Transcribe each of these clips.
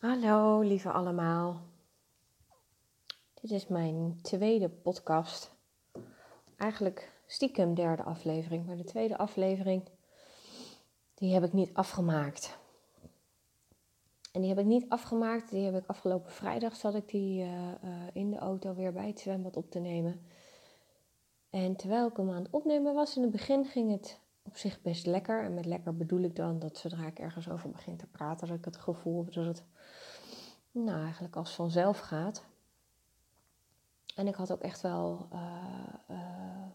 Hallo lieve allemaal. Dit is mijn tweede podcast. Eigenlijk stiekem derde aflevering, maar de tweede aflevering die heb ik niet afgemaakt. En die heb ik niet afgemaakt, die heb ik afgelopen vrijdag zat ik die uh, uh, in de auto weer bij het zwembad op te nemen. En terwijl ik hem aan het opnemen was, in het begin ging het op zich best lekker. En met lekker bedoel ik dan dat zodra ik ergens over begin te praten, dat ik het gevoel heb dat het nou, eigenlijk als vanzelf gaat. En ik had ook echt wel uh, uh,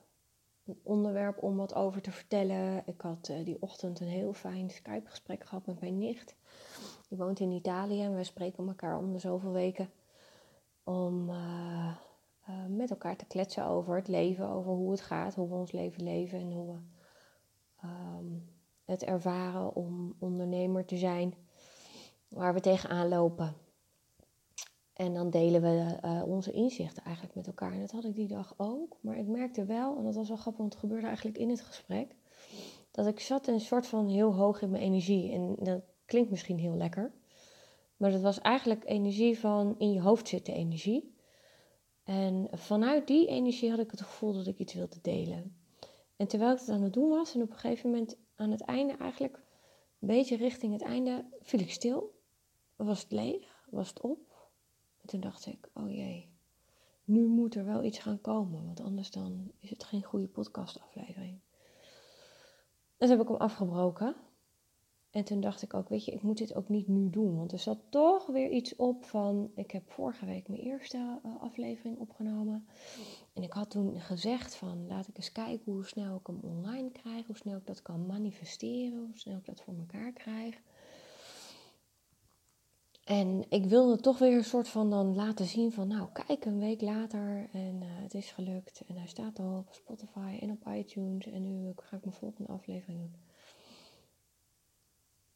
een onderwerp om wat over te vertellen. Ik had uh, die ochtend een heel fijn Skype-gesprek gehad met mijn nicht. Die woont in Italië en wij spreken elkaar om de zoveel weken om met elkaar te kletsen over het leven, over hoe het gaat, hoe we ons leven leven en hoe we um, het ervaren om ondernemer te zijn, waar we tegenaan lopen. En dan delen we uh, onze inzichten eigenlijk met elkaar. En dat had ik die dag ook. Maar ik merkte wel, en dat was wel grappig, want het gebeurde eigenlijk in het gesprek, dat ik zat een soort van heel hoog in mijn energie. En dat klinkt misschien heel lekker. Maar dat was eigenlijk energie van in je hoofd zitten energie. En vanuit die energie had ik het gevoel dat ik iets wilde delen. En terwijl ik het aan het doen was, en op een gegeven moment aan het einde eigenlijk, een beetje richting het einde, viel ik stil. Was het leeg? Was het op? En toen dacht ik, oh jee, nu moet er wel iets gaan komen, want anders dan is het geen goede podcastaflevering. Dus heb ik hem afgebroken. En toen dacht ik ook, weet je, ik moet dit ook niet nu doen. Want er zat toch weer iets op van, ik heb vorige week mijn eerste uh, aflevering opgenomen. En ik had toen gezegd van, laat ik eens kijken hoe snel ik hem online krijg. Hoe snel ik dat kan manifesteren. Hoe snel ik dat voor elkaar krijg. En ik wilde toch weer een soort van dan laten zien van, nou kijk een week later en uh, het is gelukt. En hij staat al op Spotify en op iTunes en nu ga ik mijn volgende aflevering doen.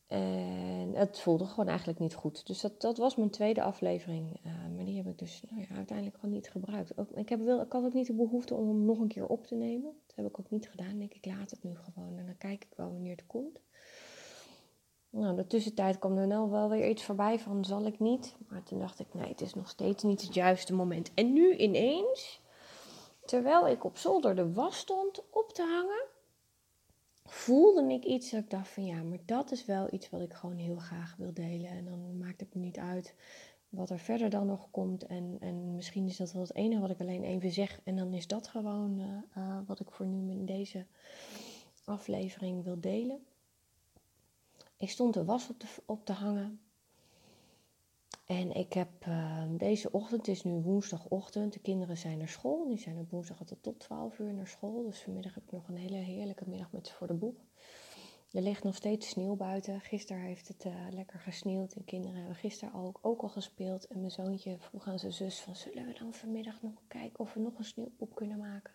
En het voelde gewoon eigenlijk niet goed. Dus dat, dat was mijn tweede aflevering. Uh, maar die heb ik dus nou ja, uiteindelijk gewoon niet gebruikt. Ook, ik, heb wel, ik had ook niet de behoefte om hem nog een keer op te nemen. Dat heb ik ook niet gedaan. Denk ik, laat het nu gewoon. En dan kijk ik wel wanneer het komt. Nou, de tussentijd kwam er nou wel weer iets voorbij van zal ik niet. Maar toen dacht ik, nee, het is nog steeds niet het juiste moment. En nu ineens, terwijl ik op zolder de was stond op te hangen, voelde ik iets dat ik dacht van ja, maar dat is wel iets wat ik gewoon heel graag wil delen. En dan maakt het me niet uit wat er verder dan nog komt. En, en misschien is dat wel het enige wat ik alleen even zeg. En dan is dat gewoon uh, uh, wat ik voor nu in deze aflevering wil delen. Ik stond de was op te, op te hangen. En ik heb uh, deze ochtend, het is nu woensdagochtend, de kinderen zijn naar school. Die zijn op woensdag altijd tot 12 uur naar school. Dus vanmiddag heb ik nog een hele heerlijke middag met ze voor de boek. Er ligt nog steeds sneeuw buiten. Gisteren heeft het uh, lekker gesneeuwd. En kinderen hebben gisteren ook, ook al gespeeld. En mijn zoontje vroeg aan zijn zus van... zullen we dan vanmiddag nog kijken of we nog een sneeuwpop kunnen maken?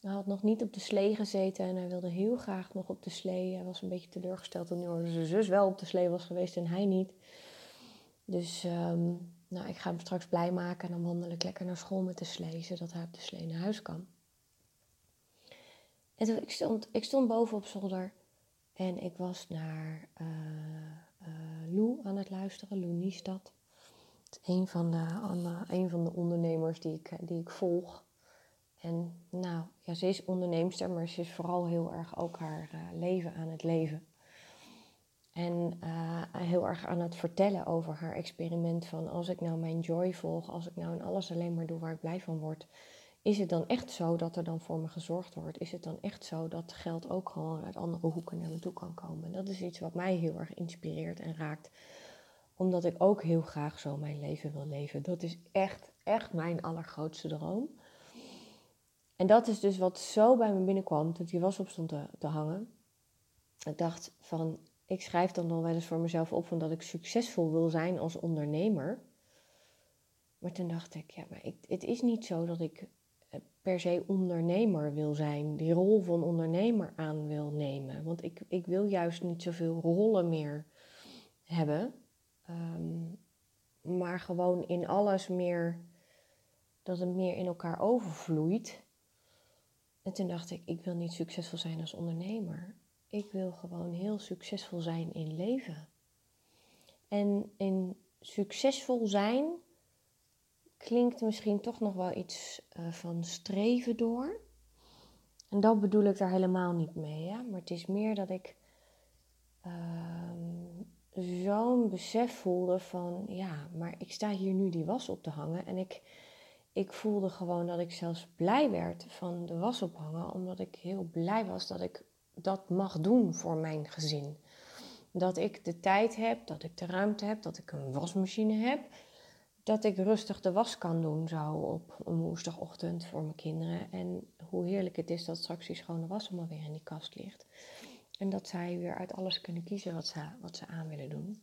Hij had nog niet op de slee gezeten en hij wilde heel graag nog op de slee. Hij was een beetje teleurgesteld toen zijn zus wel op de slee was geweest en hij niet. Dus um, nou, ik ga hem straks blij maken en dan wandel ik lekker naar school met de slee, zodat hij op de slee naar huis kan. En toen, ik, stond, ik stond boven op zolder en ik was naar uh, Lou aan het luisteren, Lou Niestad. Een van de, een van de ondernemers die ik, die ik volg. En nou, ja, ze is onderneemster, maar ze is vooral heel erg ook haar uh, leven aan het leven. En uh, heel erg aan het vertellen over haar experiment van als ik nou mijn joy volg, als ik nou in alles alleen maar doe waar ik blij van word, is het dan echt zo dat er dan voor me gezorgd wordt? Is het dan echt zo dat geld ook gewoon uit andere hoeken naar me toe kan komen? Dat is iets wat mij heel erg inspireert en raakt, omdat ik ook heel graag zo mijn leven wil leven. Dat is echt, echt mijn allergrootste droom. En dat is dus wat zo bij me binnenkwam toen die was op stond te, te hangen. Ik dacht van, ik schrijf dan nog wel eens voor mezelf op van dat ik succesvol wil zijn als ondernemer. Maar toen dacht ik, ja, maar ik, het is niet zo dat ik eh, per se ondernemer wil zijn, die rol van ondernemer aan wil nemen. Want ik, ik wil juist niet zoveel rollen meer hebben, um, maar gewoon in alles meer, dat het meer in elkaar overvloeit. En toen dacht ik, ik wil niet succesvol zijn als ondernemer. Ik wil gewoon heel succesvol zijn in leven. En in succesvol zijn klinkt misschien toch nog wel iets uh, van streven door. En dat bedoel ik daar helemaal niet mee. Hè? Maar het is meer dat ik uh, zo'n besef voelde van ja, maar ik sta hier nu die was op te hangen. En ik, ik voelde gewoon dat ik zelfs blij werd van de was ophangen. Omdat ik heel blij was dat ik dat mag doen voor mijn gezin. Dat ik de tijd heb, dat ik de ruimte heb, dat ik een wasmachine heb. Dat ik rustig de was kan doen zo op een woensdagochtend voor mijn kinderen. En hoe heerlijk het is dat straks die schone was allemaal weer in die kast ligt. En dat zij weer uit alles kunnen kiezen wat ze, wat ze aan willen doen.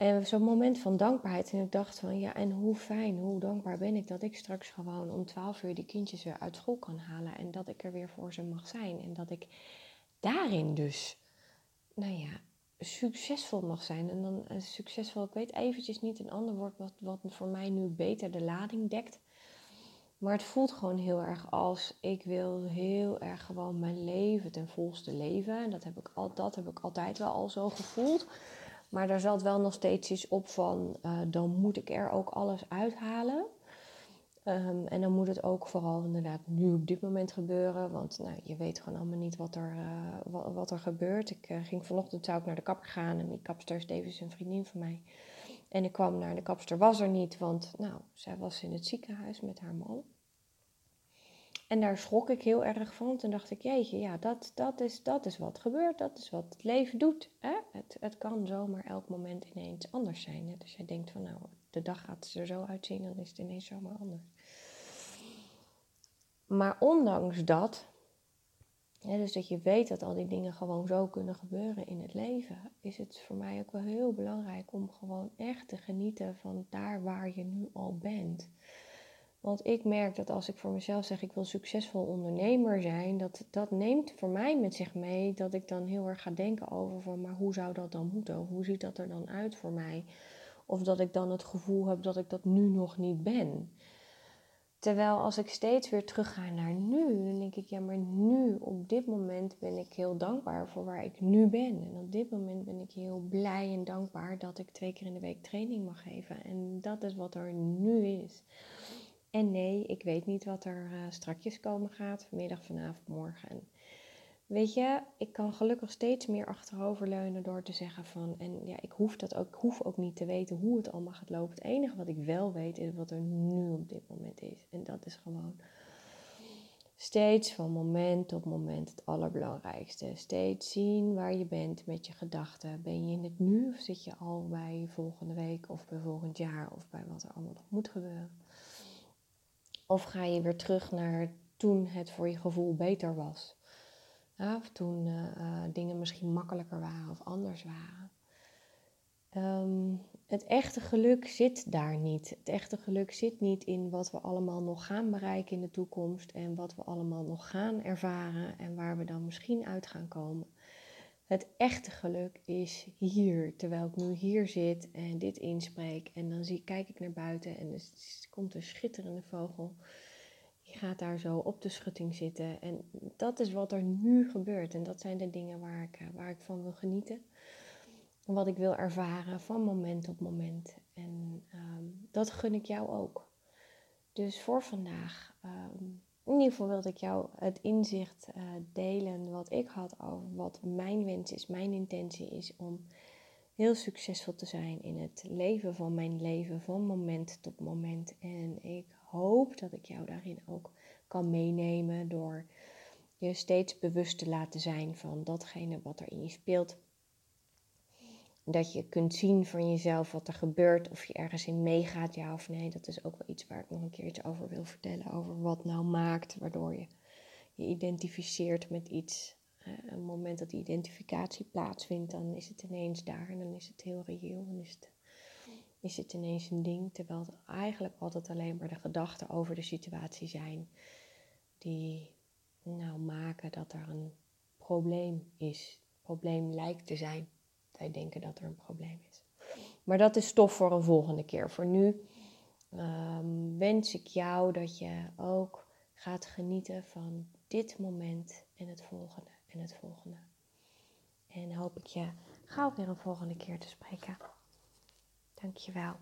En zo'n moment van dankbaarheid. En ik dacht van ja, en hoe fijn, hoe dankbaar ben ik dat ik straks gewoon om 12 uur die kindjes weer uit school kan halen. En dat ik er weer voor ze mag zijn. En dat ik daarin dus, nou ja, succesvol mag zijn. En dan uh, succesvol, ik weet eventjes niet een ander woord wat, wat voor mij nu beter de lading dekt. Maar het voelt gewoon heel erg als ik wil heel erg gewoon mijn leven ten volste leven. En dat heb ik, al, dat heb ik altijd wel al zo gevoeld. Maar daar zat wel nog steeds iets op van, uh, dan moet ik er ook alles uithalen. Um, en dan moet het ook vooral inderdaad nu op dit moment gebeuren. Want nou, je weet gewoon allemaal niet wat er, uh, wat, er gebeurt. Ik uh, ging vanochtend zou ik naar de kapper gaan. En die kapster is een vriendin van mij. En ik kwam naar de kapster, was er niet. Want nou, zij was in het ziekenhuis met haar man. En daar schrok ik heel erg van. Toen dacht ik, jeetje, ja, dat, dat, is, dat is wat gebeurt. Dat is wat het leven doet. Hè? Het, het kan zomaar elk moment ineens anders zijn. Hè? Dus jij denkt van, nou, de dag gaat er zo uitzien, dan is het ineens zomaar anders. Maar ondanks dat, dus dat je weet dat al die dingen gewoon zo kunnen gebeuren in het leven, is het voor mij ook wel heel belangrijk om gewoon echt te genieten van daar waar je nu al bent. Want ik merk dat als ik voor mezelf zeg ik wil succesvol ondernemer zijn, dat dat neemt voor mij met zich mee dat ik dan heel erg ga denken over van maar hoe zou dat dan moeten? Hoe ziet dat er dan uit voor mij? Of dat ik dan het gevoel heb dat ik dat nu nog niet ben. Terwijl als ik steeds weer terugga naar nu, dan denk ik, ja, maar nu, op dit moment ben ik heel dankbaar voor waar ik nu ben. En op dit moment ben ik heel blij en dankbaar dat ik twee keer in de week training mag geven. En dat is wat er nu is. En nee, ik weet niet wat er uh, strakjes komen gaat, vanmiddag, vanavond, morgen. En weet je, ik kan gelukkig steeds meer achteroverleunen door te zeggen van, en ja, ik hoef dat ook, ik hoef ook niet te weten hoe het allemaal gaat lopen. Het enige wat ik wel weet is wat er nu op dit moment is. En dat is gewoon steeds van moment tot moment het allerbelangrijkste. Steeds zien waar je bent met je gedachten. Ben je in het nu of zit je al bij volgende week of bij volgend jaar of bij wat er allemaal nog moet gebeuren? Of ga je weer terug naar toen het voor je gevoel beter was? of toen uh, uh, dingen misschien makkelijker waren of anders waren. Um, het echte geluk zit daar niet. Het echte geluk zit niet in wat we allemaal nog gaan bereiken in de toekomst en wat we allemaal nog gaan ervaren en waar we dan misschien uit gaan komen. Het echte geluk is hier, terwijl ik nu hier zit en dit inspreek. En dan zie, kijk ik naar buiten en er komt een schitterende vogel. Die gaat daar zo op de schutting zitten. En dat is wat er nu gebeurt. En dat zijn de dingen waar ik, waar ik van wil genieten. Wat ik wil ervaren van moment op moment. En um, dat gun ik jou ook. Dus voor vandaag ieder geval wilde ik jou het inzicht uh, delen wat ik had over wat mijn wens is, mijn intentie is om heel succesvol te zijn in het leven van mijn leven, van moment tot moment. En ik hoop dat ik jou daarin ook kan meenemen door je steeds bewust te laten zijn van datgene wat er in je speelt dat je kunt zien van jezelf wat er gebeurt, of je ergens in meegaat, ja of nee. Dat is ook wel iets waar ik nog een keer iets over wil vertellen. Over wat nou maakt, waardoor je je identificeert met iets. Uh, op moment dat die identificatie plaatsvindt, dan is het ineens daar en dan is het heel reëel. Dan is het, is het ineens een ding, terwijl het eigenlijk altijd alleen maar de gedachten over de situatie zijn die nou maken dat er een probleem is. Probleem lijkt te zijn wij denken dat er een probleem is. Maar dat is stof voor een volgende keer. Voor nu um, wens ik jou dat je ook gaat genieten van dit moment en het volgende en het volgende. En hoop ik je gauw weer een volgende keer te spreken. Dankjewel.